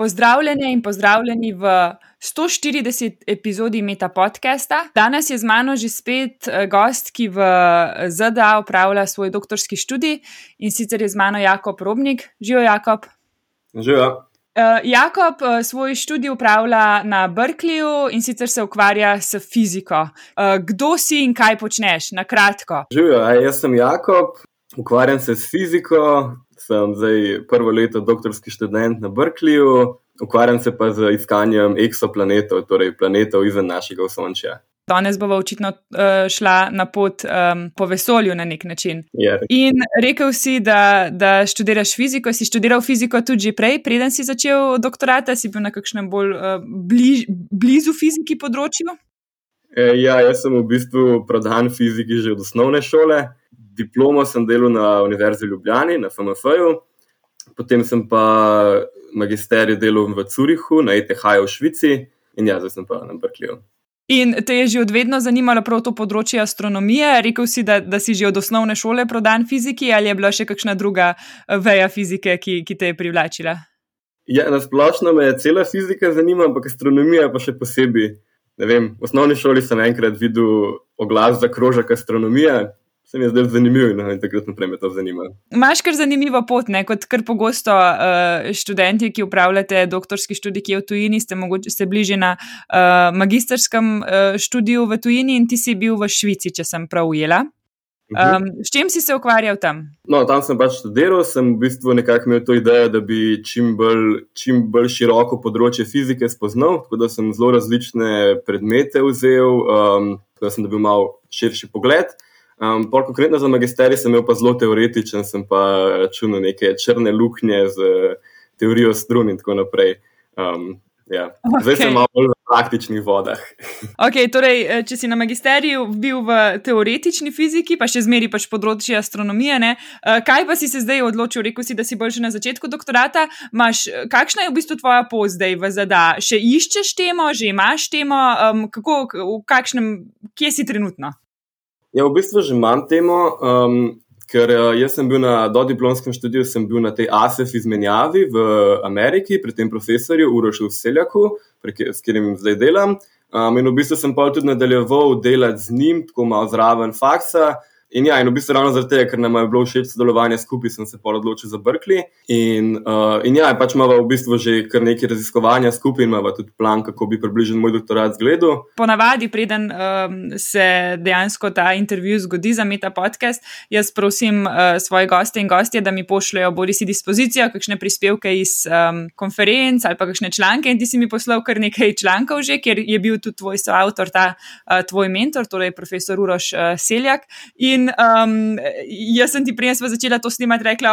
Pozdravljene in pozdravljeni v 140 epizodi Meta podcasta. Danes je z mano že spet eh, gost, ki v eh, ZDA upravlja svoj doktorski študij in sicer je z mano Jakob Robnik. Živijo, Jakob. Živijo. Uh, Jakob svoj študij upravlja na Berkeleyju in sicer se ukvarja s fiziko. Kdo si in kaj počneš? Na kratko. Živijo, jaz sem Jakob, ukvarjam se s fiziko, sem zdaj prvo leto doktorski študent na Berkeleyju, ukvarjam se pa z iskanjem eksoplanetov, torej planetov izven našega osončja. Danes bomo očitno uh, šla na pot um, po vesolju na nek način. Yeah. Ja. In rekel si, da, da študiraš fiziko. Si študiral fiziko tudi prej, preden si začel doktorata, si bil na kakšnem bolj uh, bliž, blizu fiziki področju? E, ja, jaz sem v bistvu prodan fiziki že od osnovne šole. Diplomo sem delal na Univerzi v Ljubljani, na FMF-ju, potem sem pa magisterij delal v Curihu, na ETH-ju v Švici in ja, zdaj sem pa na Berkeleyju. In te je že od vedno zanimalo prav to področje astronomije? Rekel si, da, da si že od osnovne šole prodan fiziki, ali je bila še kakšna druga eh, veja fizike, ki, ki te je privlačila? Ja, na splošno me cela fizika zanima, ampak astronomija pa še posebej. Vem, v osnovni šoli sem enkrat videl oglas za krožek astronomije, se mi je zdelo zanimivo in no, takrat naprej me to zanima. Imáš kar zanimivo pot, ne? kot kar pogosto uh, študenti, ki upravljate doktorski študij, ki je v tujini, ste, mogoče, ste bližje na uh, magisterskem uh, študiju v tujini in ti si bil v Švici, če sem prav ujela. Um, s čim si se ukvarjal tam? No, tam sem pač študiral, sem v bistvu nekako imel to idejo, da bi čim bolj, čim bolj široko področje fizike spoznal, tako da sem zelo različne predmete vzel, um, da sem dobil malo širši pogled. Um, Pol konkretno za magisterij sem imel pa zelo teoretičen, sem pa računal neke črne luknje z teorijo strun in tako naprej. Um, ja. okay. Zdaj sem malo bolj v praktičnih vodah. okay, torej, eh, če si na magisteriju bil v teoretični fiziki, pa še zmeri pač področje astronomije, ne? Eh, kaj pa si se zdaj odločil? Rekel si, da si bolj že na začetku doktorata. Maš, eh, kakšna je v bistvu tvoja pot zdaj v ZDA? Še iščeš temo, že imaš temo, um, kako, v kakšnem, kje si trenutno? Ja, v bistvu že imam temo, um, ker uh, jaz sem bil na dodiplomskem študiju, sem bil na tej ASEF izmenjavi v Ameriki pri tem profesorju Urošu Seljaku, s katerim zdaj delam. Um, in v bistvu sem pa tudi nadaljeval delati z njim, tako malo zraven faksa. In ja, in v bistvu ravno zaradi tega, ker nam je bilo všeč sodelovanje skupaj, sem se pa odločil za Berkeley. In, uh, in ja, pač imamo v bistvu že kar nekaj raziskovanja skupaj in imamo tudi plan, kako bi približen moj doktorat zgledal. Ponavadi, preden um, se dejansko ta intervju zgodi za Meta podcast, jaz prosim uh, svoje goste in gostje, da mi pošljajo bodi si dispozicijo, kakšne prispevke iz um, konferenc ali pa kakšne članke. In ti si mi poslal kar nekaj člankov že, ker je bil tudi tvoj soavtor, ta uh, tvoj mentor, torej profesor Uroš uh, Seljak. In In um, jaz sem ti ko sem začela to snimati, rekla,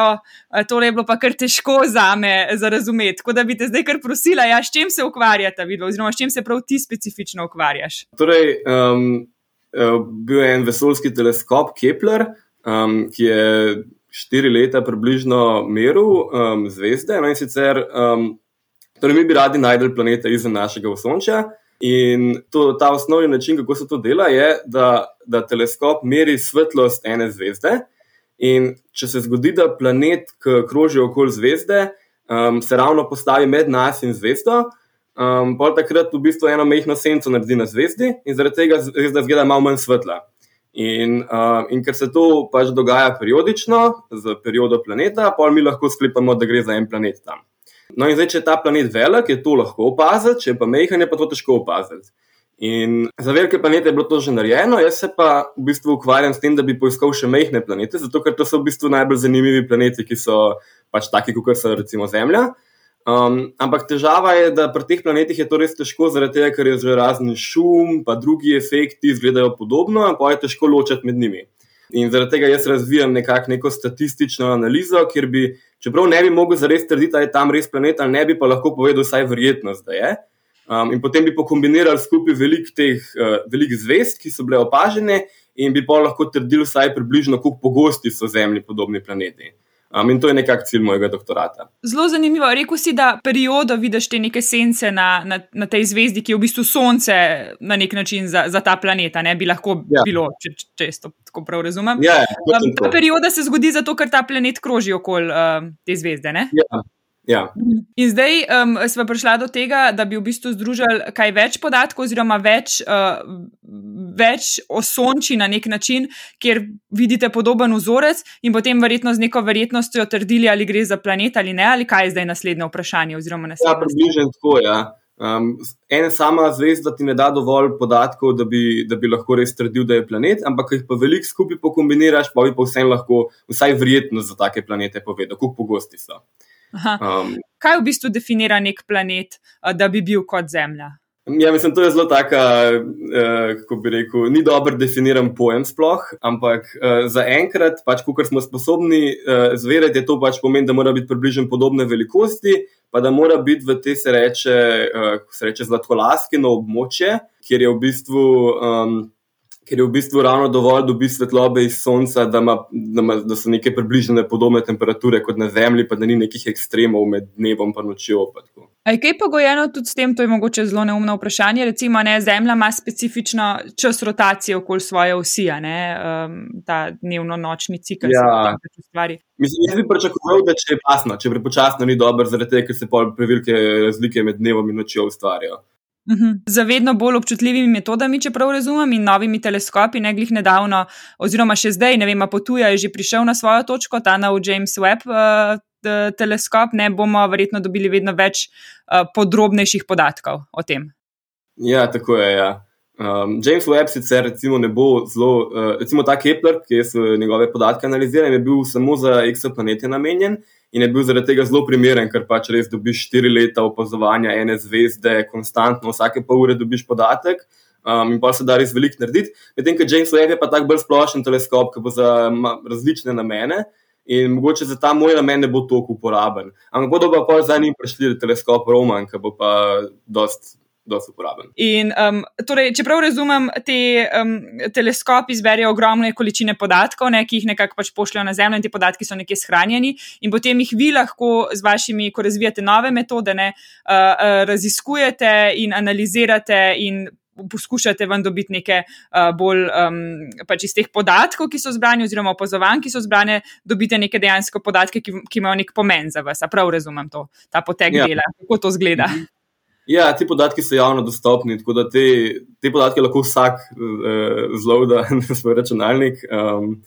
da to je bilo pa kar težko za me za razumeti. Tako da bi te zdaj kar prosila, ja, s čim se ukvarjata, vidva, oziroma s čim se prav ti specifično ukvarjaš. Torej, um, bil je en vesoljski teleskop Kepler, um, ki je štiri leta približno meril um, zvezde. No in sicer, um, torej mi bi radi najdel planete izven našega osončja. In to, ta osnovni način, kako se to dela, je, da, da teleskop meri svetlost ene zvezde. In če se zgodi, da planet, ki kroži okoli zvezde, um, se ravno postavi med nas in zvezdo, um, pa takrat v bistvu eno mehko senco naredi na zvezdi in zaradi tega zvezda zgleda malo manj svetla. In, uh, in ker se to pač dogaja periodično, z periodo planeta, pa mi lahko sklepamo, da gre za en planet tam. No, in zdaj, če je ta planet velik, je to lahko opaziti, če pa mehko, je pa to težko opaziti. In za velike planete je bilo to že narejeno, jaz se pa v bistvu ukvarjam s tem, da bi poiskal še mehke planete, zato ker to so v bistvu najbolj zanimivi planeti, ki so pač taki, kot so recimo Zemlja. Um, ampak težava je, da pri teh planetih je to res težko, zaradi tega, ker je že razni šum, pa drugi efekti izgledajo podobno, pa je težko ločiti med njimi. In zaradi tega jaz razvijam nekako neko statistično analizo, kjer bi čeprav ne bi mogel zares trditi, da je tam res planet, ali ne bi pa lahko povedal, vsaj verjetnost, da je. Um, in potem bi pokombinirali skupaj velik teh uh, velik zvest, ki so bile opažene, in bi pa lahko trdili, vsaj približno, kako pogosti so Zemlji podobni planeti. Um, in to je nekako cilj mojega doktorata. Zelo zanimivo. Rekel si, da periodo vidiš te neke sence na, na, na tej zvezdi, ki je v bistvu Sonce na nek način za, za ta planet, ne bi lahko ja. bilo, če, če to tako prav razumem. Ja, um, ta perioda se zgodi zato, ker ta planet kroži okoli uh, te zvezde. Ja. Ja. In zdaj um, smo prišli do tega, da bi v bistvu združili kaj več podatkov, oziroma več, uh, več osonči na nek način, kjer vidite podoben vzorec, in potem verjetno z neko verjetnostjo trdili, ali gre za planet ali ne, ali kaj je zdaj naslednje vprašanje. Ja, približno tako. Ja. Um, ena sama zvezda ti ne da dovolj podatkov, da bi, da bi lahko res trdil, da je planet, ampak jih pa veliko skupaj pokombiniraš, pa bi pa vsem lahko vsaj verjetnost za take planete povedal, kako pogosti so. Um, Kaj v bistvu definira nek planet, da bi bil kot Zemlja? Ja, mislim, to je zelo taka, eh, kako bi rekel, ni dobro definiran pojem sploh, ampak eh, za enkrat, pač, ko smo sposobni eh, zveriti, je to pač pomeni, da mora biti približno podobne velikosti, pa da mora biti v te se reče, uh, se reče zlatkolaskino območje, kjer je v bistvu. Um, Ker je v bistvu ravno dovolj dobi svetlobe iz Sonca, da, ima, da, ima, da so neke približne podobne temperature kot na Zemlji, pa da ni nekih ekstremov med dnevom in nočjo. Je kaj pogojeno tudi s tem, to je mogoče zelo neumno vprašanje. Recimo, ne, Zemlja ima specifično čas rotacije okoli svoje osi, um, ta dnevno-nočni cikl. Ja. Mislim, jaz bi pričakoval, da če je pasno, če prepočasno ni dobro, zaradi tega, ker se prevelike razlike med dnevom in nočjo ustvarjajo. Mhm. Za vedno bolj občutljivimi metodami, če prav razumem, in novimi teleskopi, ne glih nedavno, oziroma še zdaj, ne vem, potuje, je že prišel na svojo točko, ta nov James Webb uh, teleskop, ne bomo verjetno dobili vedno več uh, podrobnejših podatkov o tem. Ja, tako je. Ja. Um, James Webb sicer recimo ne bo zelo, uh, recimo ta Kepler, ki je njegove podatke analiziral, je bil samo za eksoplanete namenjen in je bil zaradi tega zelo primeren, ker pač res dobiš štiri leta opazovanja ene zvezde, konstantno, vsake pol ure dobiš podatek. Um, in pa se da res veliko narediti. Medtem ko James Webb je pa tako bolj splošen teleskop, ki bo za različne namene in mogoče za ta moj namen ne bo toliko uporaben. Ampak bodo pa pa zdaj njim prišli teleskop Roman, ki bo pa dost dosti uporaben. In, um, torej, čeprav razumem, te um, teleskopi zberijo ogromne količine podatkov, ne, ki jih nekako pač pošljajo na Zemljo, in ti podatki so nekje shranjeni, in potem jih vi lahko z vašimi, ko razvijate nove metode, ne, uh, uh, raziskujete in analizirate. In Poskušate vam dobiti nekaj uh, bolj um, pač iz teh podatkov, ki so zbrani, oziroma opazovanj, ki so zbrane, dobite neke dejansko podatke, ki, ki imajo nek pomen za vas. Prav razumem to, ta potek ja. dela, kako to zgleda. -hmm. Ja, ti podatki so javno dostopni, tako da te, te podatke lahko vsak uh, zloda na svoj računalnik. Um,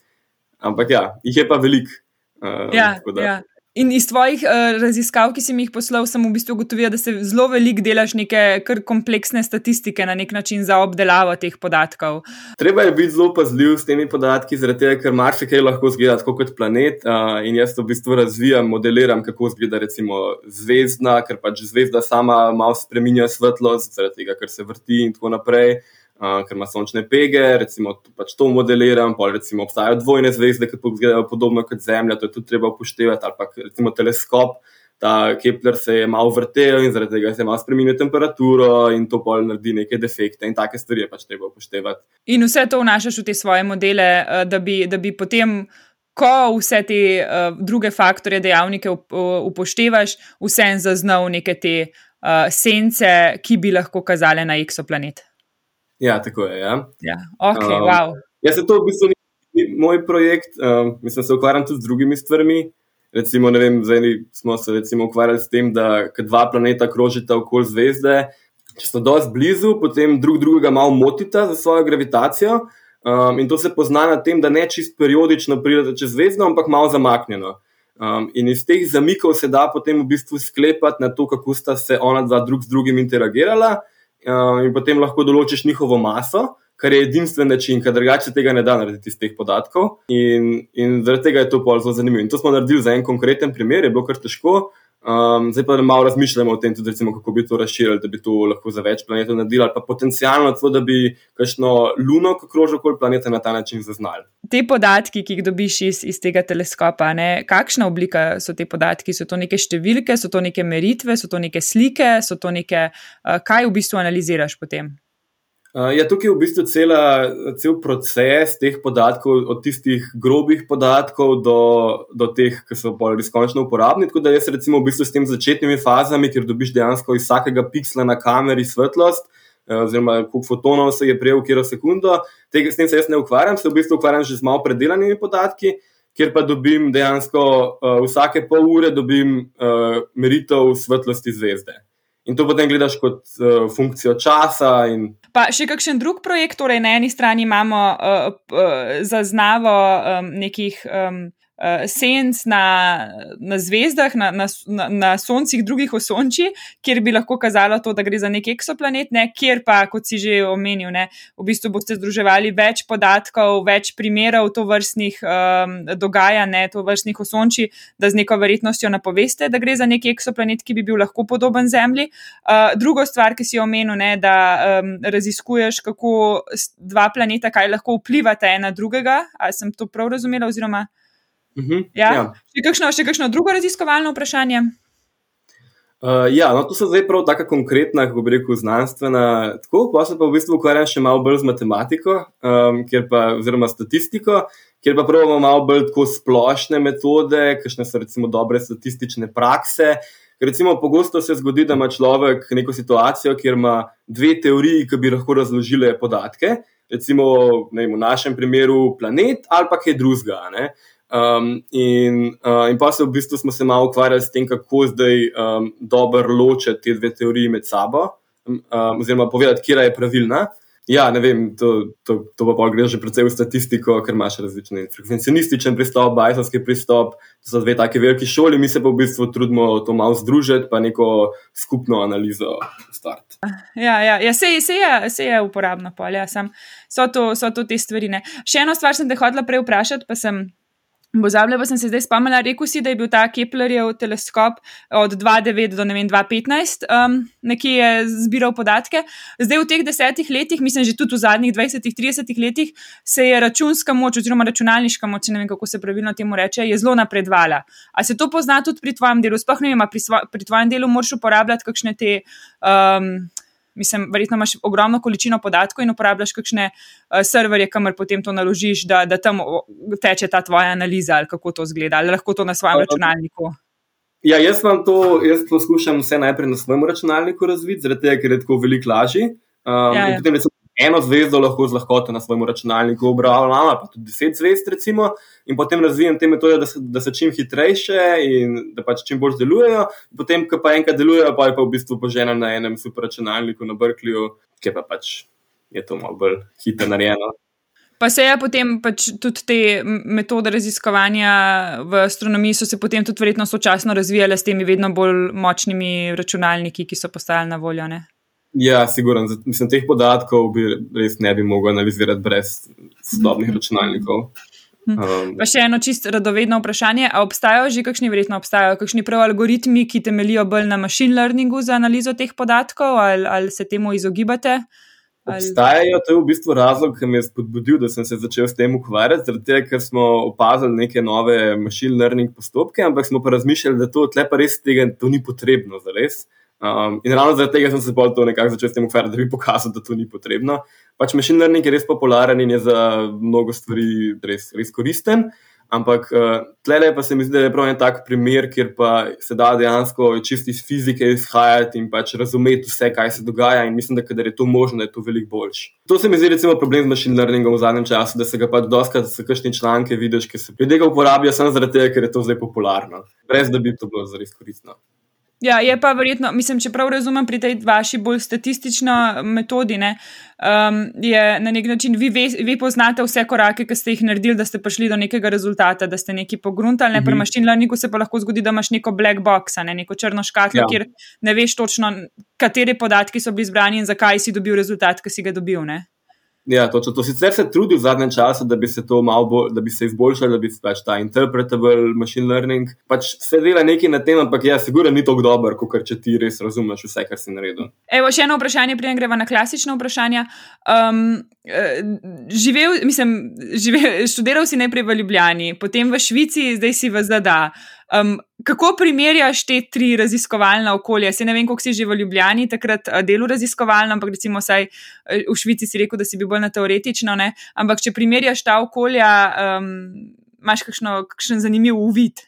ampak ja, jih je pa veliko. Uh, ja, ja. In iz tvojih uh, raziskav, ki si mi jih poslal, sem v bistvu ugotovil, da se zelo veliko delaš neke kar kompleksne statistike na nek način za obdelavo teh podatkov. Treba je biti zelo pazljiv s temi podatki, zaradi tega, ker marsikaj lahko zgleda kot planet. Uh, in jaz v bistvu razvijam, modeliram, kako zgleda recimo zvezda, ker pač zvezda sama malo spremenja svetlost, zaradi tega, ker se vrti in tako naprej ker ima sončne pege, recimo pač to modeliram, pa recimo obstajajo dvojne zvezde, ki izgledajo podobno kot Zemlja, to je tudi treba upoštevati, ali pa recimo teleskop. Ta Kepler se je malo vrtel in zaradi tega se je malo spremenil temperaturo in to pol naredi neke defekte in take stvari je pač treba upoštevati. In vse to vnašaš v te svoje modele, da bi, da bi potem, ko vse te uh, druge faktore, dejavnike upoštevaš, vsem zaznal neke te uh, sence, ki bi lahko kazale na eksoplanet. Ja, tako je. Ja. Ja, okay, um, wow. Jaz se to v bistvu ni moj projekt, um, mislim, se ukvarjam tudi z drugimi stvarmi. Recimo, vem, smo se recimo ukvarjali s tem, da dva planeta krožita okoli zvezde. Če so dosti blizu, potem drug drugega malo motita za svojo gravitacijo. Um, in to se pozna na tem, da ne čist periodično pridete čez zvezdo, ampak malo zamaknjeno. Um, in iz teh zamikov se da potem v bistvu sklepati na to, kako sta se ona dva drug z drugim interagirala. Uh, in potem lahko določiš njihovo maso, kar je edinstven način, ker drugače tega ne da narediti iz teh podatkov. In, in zaradi tega je to pol zelo zanimivo. In to smo naredili za en konkreten primer, je bilo kar težko. Um, zdaj pa malo razmišljamo o tem, tudi, recimo, kako bi to razširili, da bi to lahko za več planetov naredili, ali pa potencialno celo, da bi kakšno luno, ki kroži okoli planeta, na ta način zaznali. Te podatki, ki jih dobiš iz, iz tega teleskopa, ne, kakšna oblika so te podatki? So to neke številke, so to neke meritve, so to neke slike, so to neke, uh, kaj v bistvu analiziraš potem? Uh, ja, tukaj je v bistvu cela, cel proces teh podatkov, od tistih grobih podatkov do, do teh, ki so res končno uporabni. Tako da jaz, recimo, v bistvu s temi začetnimi fazami, kjer dobiš dejansko iz vsakega piksla na kameri svetlost, uh, oziroma koliko fotonov se je prejel v kjero sekundo, tega s tem se jaz ne ukvarjam, se v bistvu ukvarjam že z malo predelanimi podatki, kjer pa dobim dejansko uh, vsake pol ure dobim. Uh, meritev svetlosti zvezde. In to potem gledaš kot uh, funkcijo časa. In... Pa še kakšen drug projekt, torej na eni strani imamo uh, uh, zaznavo um, nekih. Um, uh, senc na, na zvezdah, na, na, na soncih drugih osončij, kjer bi lahko kazalo to, da gre za nek eksoplanet, ne, kjer pa, kot si že omenil, ne, v bistvu boste združevali več podatkov, več primerov to vrstnih um, dogajanj, to vrstnih osončij, da z neko verjetnostjo napoveste, da gre za nek eksoplanet, ki bi bil lahko podoben Zemlji. Uh, drugo stvar, ki si omenil, ne, da um, raziskuješ, kako dva planeta, kaj lahko vplivata ena drugega. Ali sem to prav razumela? Oziroma, Uh -huh, ja? Ja. Še, kakšno, še kakšno drugo raziskovalno vprašanje? Uh, ja, no, to so zdaj prav tako konkretna, kako bi rekel, znanstvena. Tako, pa se pa v bistvu ukvarjam še malo bolj z matematiko, um, pa, oziroma statistiko, kjer pa pravimo malo bolj tako splošne metode, kakšne so recimo dobre statistične prakse. Ker recimo pogosto se zgodi, da ima človek neko situacijo, kjer ima dve teoriji, ki bi lahko razložile podatke. Recimo vem, v našem primeru planet ali pa kaj drugega. Um, in, uh, in pa se v bistvu smo se malo ukvarjali s tem, kako zdaj um, dobro ločiti te dve teoriji med sabo, um, oziroma povedati, kje je pravilna. Ja, ne vem, to, to, to pa gre že predvsej v statistiko, ker imaš različne frekvencionističen pristop, bajsovski pristop. To so dve taki veliki šoli, mi se pa v bistvu trudimo to malo združiti, pa neko skupno analizo ustvariti. Ja, ja, ja se, se, je, se je uporabno polje, ja, so, so to te stvari. Ne. Še eno stvar sem te hodila prej vprašati, pa sem. Pozabila pa sem se zdaj spomnila, rekel si, da je bil ta Keplerjev teleskop od 2009 do 2015, um, nekje je zbiral podatke. Zdaj v teh desetih letih, mislim, že tudi v zadnjih 20-30 letih, se je računska moč, oziroma računalniška moč, ne vem kako se pravilno temu reče, je zelo napredvala. A se to pozna tudi pri tvojem delu? Sploh ne vem, pri, pri tvojem delu moraš uporabljati kakšne te. Um, Mislim, verjetno imaš ogromno količino podatkov in uporabljaš kakšne uh, serverje, kamor potem to naložiš, da, da tam teče ta tvoja analiza ali kako to zgleda, ali lahko to na svojem računalniku. Ja, jaz vam to, jaz poskušam vse najprej na svojem računalniku razviti, zaradi tega, ker je tako veliko lažje. Um, ja, ja. Potem, recimo, eno zvezdo lahko z lahkoto na svojem računalniku obravnavam, pa tudi deset zvezd, recimo, in potem razvijam te metode, da, da so čim hitrejše in da pač čim bolj delujejo. Potem, ko pa enkrat delujejo, pa je pa v bistvu požena na enem superračunalniku na Berkeleyju, ki pa pač je to malo bolj hitro narejeno. Pa se je potem pač tudi te metode raziskovanja v astronomiji, so se potem tudi verjetno sočasno razvijale s temi vedno bolj močnimi računalniki, ki so postajali na voljo. Ne? Ja, sigurno. Mislim, teh podatkov bi res ne bi mogel analizirati brez sodobnih računalnikov. Hm. Um, pa še eno čisto radovedno vprašanje. A obstajajo že kakšni, verjetno obstajajo kakšni prav algoritmi, ki temelijo bolj na machine learningu za analizo teh podatkov, ali, ali se temu izogibate? Ali... Obstajajo, to je v bistvu razlog, ki me je spodbudil, da sem se začel s tem ukvarjati, zaradi tega, ker smo opazili neke nove machine learning postopke, ampak smo pa razmišljali, da to tle pa res tega ni potrebno za res. Um, in ravno zaradi tega sem se bolj to nekako začel s tem ukvarjati, da bi pokazal, da to ni potrebno. Pač machine learning je res popularen in je za mnogo stvari res, res koristen. Ampak uh, tle pa se mi zdi, da je prav en tak primer, kjer pa se da dejansko čisto iz fizike izhajati in pač razumeti vse, kaj se dogaja. In mislim, da kadar je to možno, je to veliko boljše. To se mi zdi recimo problem z machine learningom v zadnjem času, da se ga pač doskrat za kakšne članke vidiš, ki se pri tega uporablja samo zaradi tega, ker je to zdaj popularno. Brez da bi to bilo zares koristno. Ja, je pa verjetno, mislim, če prav razumem, pri tej vaši bolj statistični metodi, ne, um, je na nek način vi, ve, vi poznate vse korake, ki ste jih naredili, da ste prišli do nekega rezultata, da ste nekaj pogruntali. Ne, mm -hmm. Pri mhm. machine learningu se pa lahko zgodi, da imaš neko black box, ne, neko črno škatlo, ja. kjer ne veš točno, kateri podatki so bili izbrani in zakaj si dobil rezultat, ki si ga dobil. Ne. Ja, to, to sicer se trudi v zadnjem času, da bi se to malo bolj, da bi se izboljšalo, da bi se pač ta interpretable machine learning. Pač se dela nekaj na tem, ampak ja, sigurno ni tako dober, kot če ti res razumeš vse, kar si naredil. Evo, še eno vprašanje, preden greva na klasično vprašanje. Um, živel, mislim, živel, študiral si najprej v Ljubljani, potem v Švici, zdaj si v ZDA. Um, kako primerjaš te tri raziskovalna okolja? Se ne vem, koliko si že v Ljubljani takrat uh, delal raziskovalno, ampak recimo vsaj uh, v Švici si rekel, da si bil bolj na teoretično. Ne? Ampak če primerjaš ta okolja, um, imaš kakšno, kakšen zanimiv uvid?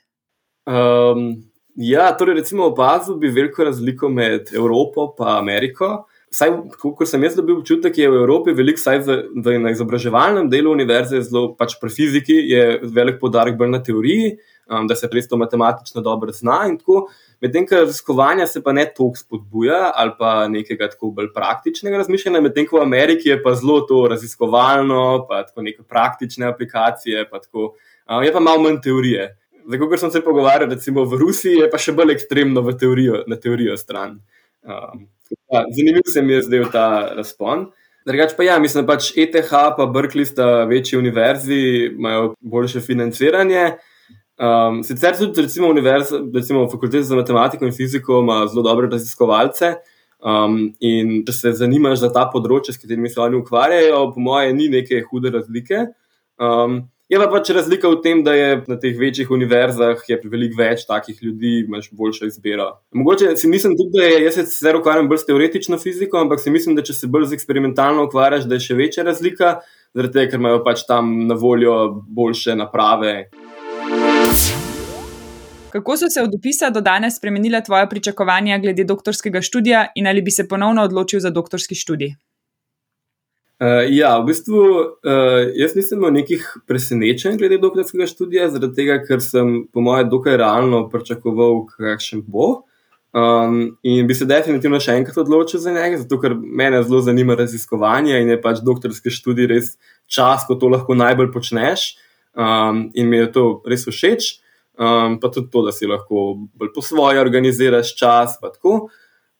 Um, ja, torej, recimo opazil bi veliko razliko med Evropo in Ameriko. Saj, kot sem jaz dobil občutek, je v Evropi veliko, saj v, v, na izobraževalnem delu univerze, zelo pač pri fiziki, je velik podarek bolj na teoriji, um, da se res to matematično dobro zna in tako. Medtem, ker raziskovanja se pa ne toliko spodbuja ali pa nekega tako bolj praktičnega razmišljanja, medtem ko v Ameriki je pa zelo to raziskovalno, pa tako neke praktične aplikacije, pa tako, um, je pa malo manj teorije. Zdaj, ko sem se pogovarjal, recimo v Rusiji, je pa še bolj ekstremno teorijo, na teorijo stran. Um, zanimiv se mi je zdaj ta razpon. Drugač pa ja, mislim, da pač ETH pa Berkeley sta večji univerzi, imajo boljše financiranje. Um, sicer tudi, recimo, univerza, recimo fakulteta za matematiko in fiziko ima zelo dobre raziskovalce. Um, in če se zanimaš za ta področje, s katerimi se oni ukvarjajo, po mojem, ni neke hude razlike. Um, Je pa pač razlika v tem, da je na teh večjih univerzah veliko več takih ljudi, imaš boljšo izbiro. Mogoče si mislim tudi, da je, jaz se zdaj ukvarjam bolj s teoretično fiziko, ampak si mislim, da če se bolj z eksperimentalno ukvarjaš, da je še večja razlika, zaradi tega, ker imajo pač tam na voljo boljše naprave. Kako so se od opisa do danes spremenila tvoja pričakovanja glede doktorskega študija in ali bi se ponovno odločil za doktorski študij? Uh, ja, v bistvu uh, jaz nisem imel nekih presenečenj glede doktorskega študija, zaradi tega, ker sem, po mojem, dokaj realno pričakoval, kakšen bo. Um, in bi se definitivno še enkrat odločil za njega, zato ker me zelo zanima raziskovanje in je pač doktorski študij res čas, ko to lahko najbolj počneš. Um, in mi je to res všeč, um, pa tudi to, da si lahko bolj po svoje organiziraš čas.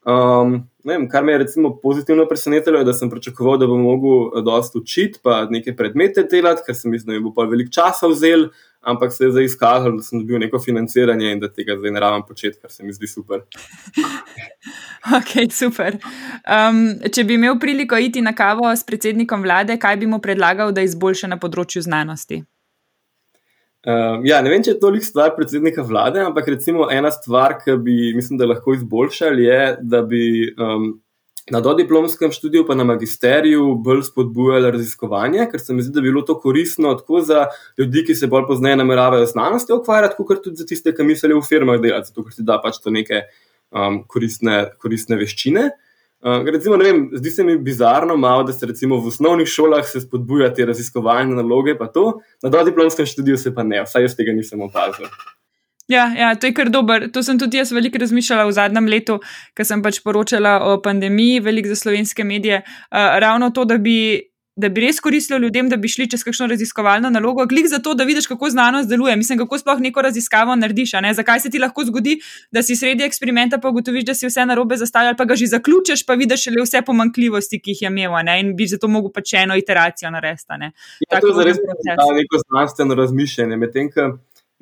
Um, vem, kar me je recimo pozitivno presenetilo, je, da sem pričakoval, da bom mogel eh, dosta učiti, pa nekaj predmete delati, ker sem mislil, da mi bo pa veliko časa vzel, ampak se je zdaj izkazalo, da sem dobil neko financiranje in da tega zdaj ne rabim početi, kar se mi zdi super. ok, super. Um, če bi imel priliko iti na kavo s predsednikom vlade, kaj bi mu predlagal, da izboljša na področju znanosti? Um, ja, ne vem, če je to lik stvar predsednika vlade, ampak recimo ena stvar, ki bi, mislim, da lahko izboljšali, je, da bi um, na dodiplomskem študiju, pa na magisteriju, bolj spodbujali raziskovanje, ker se mi zdi, da bi bilo to koristno tako za ljudi, ki se bolj pozneje nameravajo znanosti ukvarjati, kot tudi za tiste, ki mislijo v firmah delati, zato ker ti da pač to neke um, koristne, koristne veščine. Uh, recimo, vem, zdi se mi bizarno, malo, da se v osnovnih šolah spodbuja te raziskovalne naloge, pa to, na dodiplomskem študiju se pa ne, vsaj jaz tega nisem opazil. Ja, ja, to je kar dober. To sem tudi jaz veliko razmišljala v zadnjem letu, ker sem pač poročala o pandemiji, veliko za slovenske medije. Uh, ravno to, da bi da bi res koristilo ljudem, da bi šli čez kakšno raziskovalno nalogo, klik za to, da vidiš, kako znanost deluje. Mislim, kako sploh neko raziskavo narediš. Ne? Zakaj se ti lahko zgodi, da si sredi eksperimenta pa ugotoviš, da si vse narobe zastavljal, pa ga že zaključiš, pa vidiš le vse pomankljivosti, ki jih je imel ne? in bi zato mogel pač eno iteracijo narediti. Ne? Ja, to je res neko znanstveno razmišljanje. Medtem,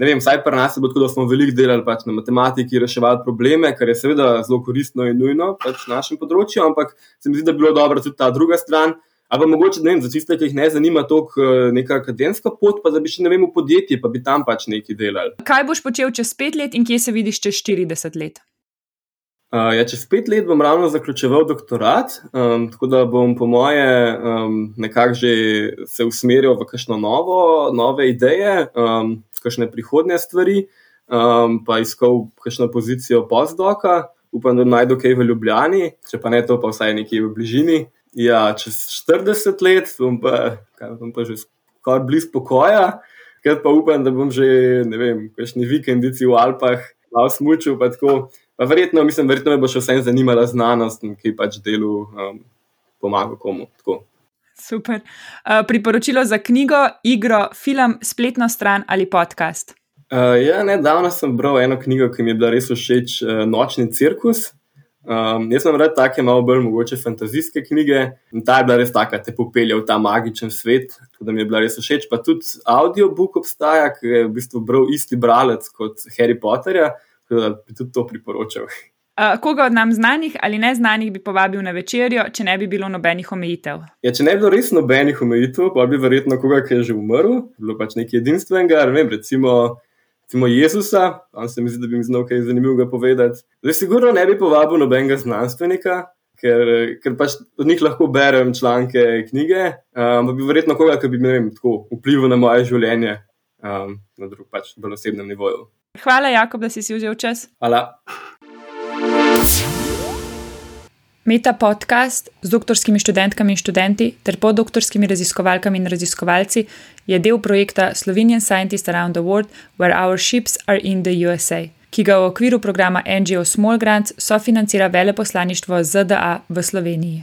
Ne vem, vsaj pri nas je bilo tako, da smo veliko delali pač na matematiki, reševali probleme, kar je seveda zelo koristno in nujno pač na našem področju, ampak se mi zdi, da bi bilo dobro tudi ta druga stran, Ali pa mogoče vem, za tiste, ki jih ne zanima toliko eh, neka akademska pot, pa da bi še ne vem v podjetje, pa bi tam pač nekaj delali. Kaj boš počel čez pet let in kje se vidiš čez 40 let? Uh, ja, čez pet let bom ravno zaključeval doktorat, um, tako da bom, po moje, um, nekako že se usmeril v kakšno novo, nove ideje, um, kakšne prihodne stvari, um, pa iskal kakšno pozicijo postdoka. Upam, da najdu kaj v Ljubljani, če pa ne to, pa vsaj nekje v bližini. Ja, čez 40 let bom pa, bom pa že skoraj blizu pokoja, ker pa upam, da bom že, ne vem, kakšni vikendici v Alpah, malo smučil. Pa pa verjetno, mislim, verjetno me bo še vsem zanimala znanost, ki pač delu um, pomaga komu. Tako. Super. Uh, priporočilo za knjigo, igro, film, spletno stran ali podcast? Uh, ja, nedavno sem bral eno knjigo, ki mi je bila res všeč, uh, Nočni cirkus. Um, jaz sem rad take malo bolj mogoče fantazijske knjige in ta je bila res taka, te popelje v ta magičen svet, tako da mi je bila res všeč. Pa tudi audiobook obstaja, ki je v bistvu bral isti bralec kot Harry Potterja, tako da bi tudi to priporočal. Uh, koga od nam znanih ali neznanih bi povabil na večerjo, če ne bi bilo nobenih omejitev? Ja, če ne bi bilo res nobenih omejitev, pa bi verjetno koga, ki je že umrl, bilo pač nekaj edinstvenega, ne vem, recimo recimo Jezusa, on se mi zdi, da bi mi znal kaj zanimivega povedati. Zdaj, sigurno ne bi povabil nobenega znanstvenika, ker, ker pač od njih lahko berem članke, knjige, ampak um, bi verjetno koga, ki bi vem, tako, vplival na moje življenje um, na drug, pač bolj osebnem nivoju. Hvala, Jakob, da si si vzel čas. Hvala. Meta podcast z doktorskimi študentkami in študenti ter podoktorskimi raziskovalkami in raziskovalci je del projekta Slovenian Scientists Around the World, Where Our Ships Are in the USA, ki ga v okviru programa NGO Small Grants sofinancira veleposlaništvo ZDA v Sloveniji.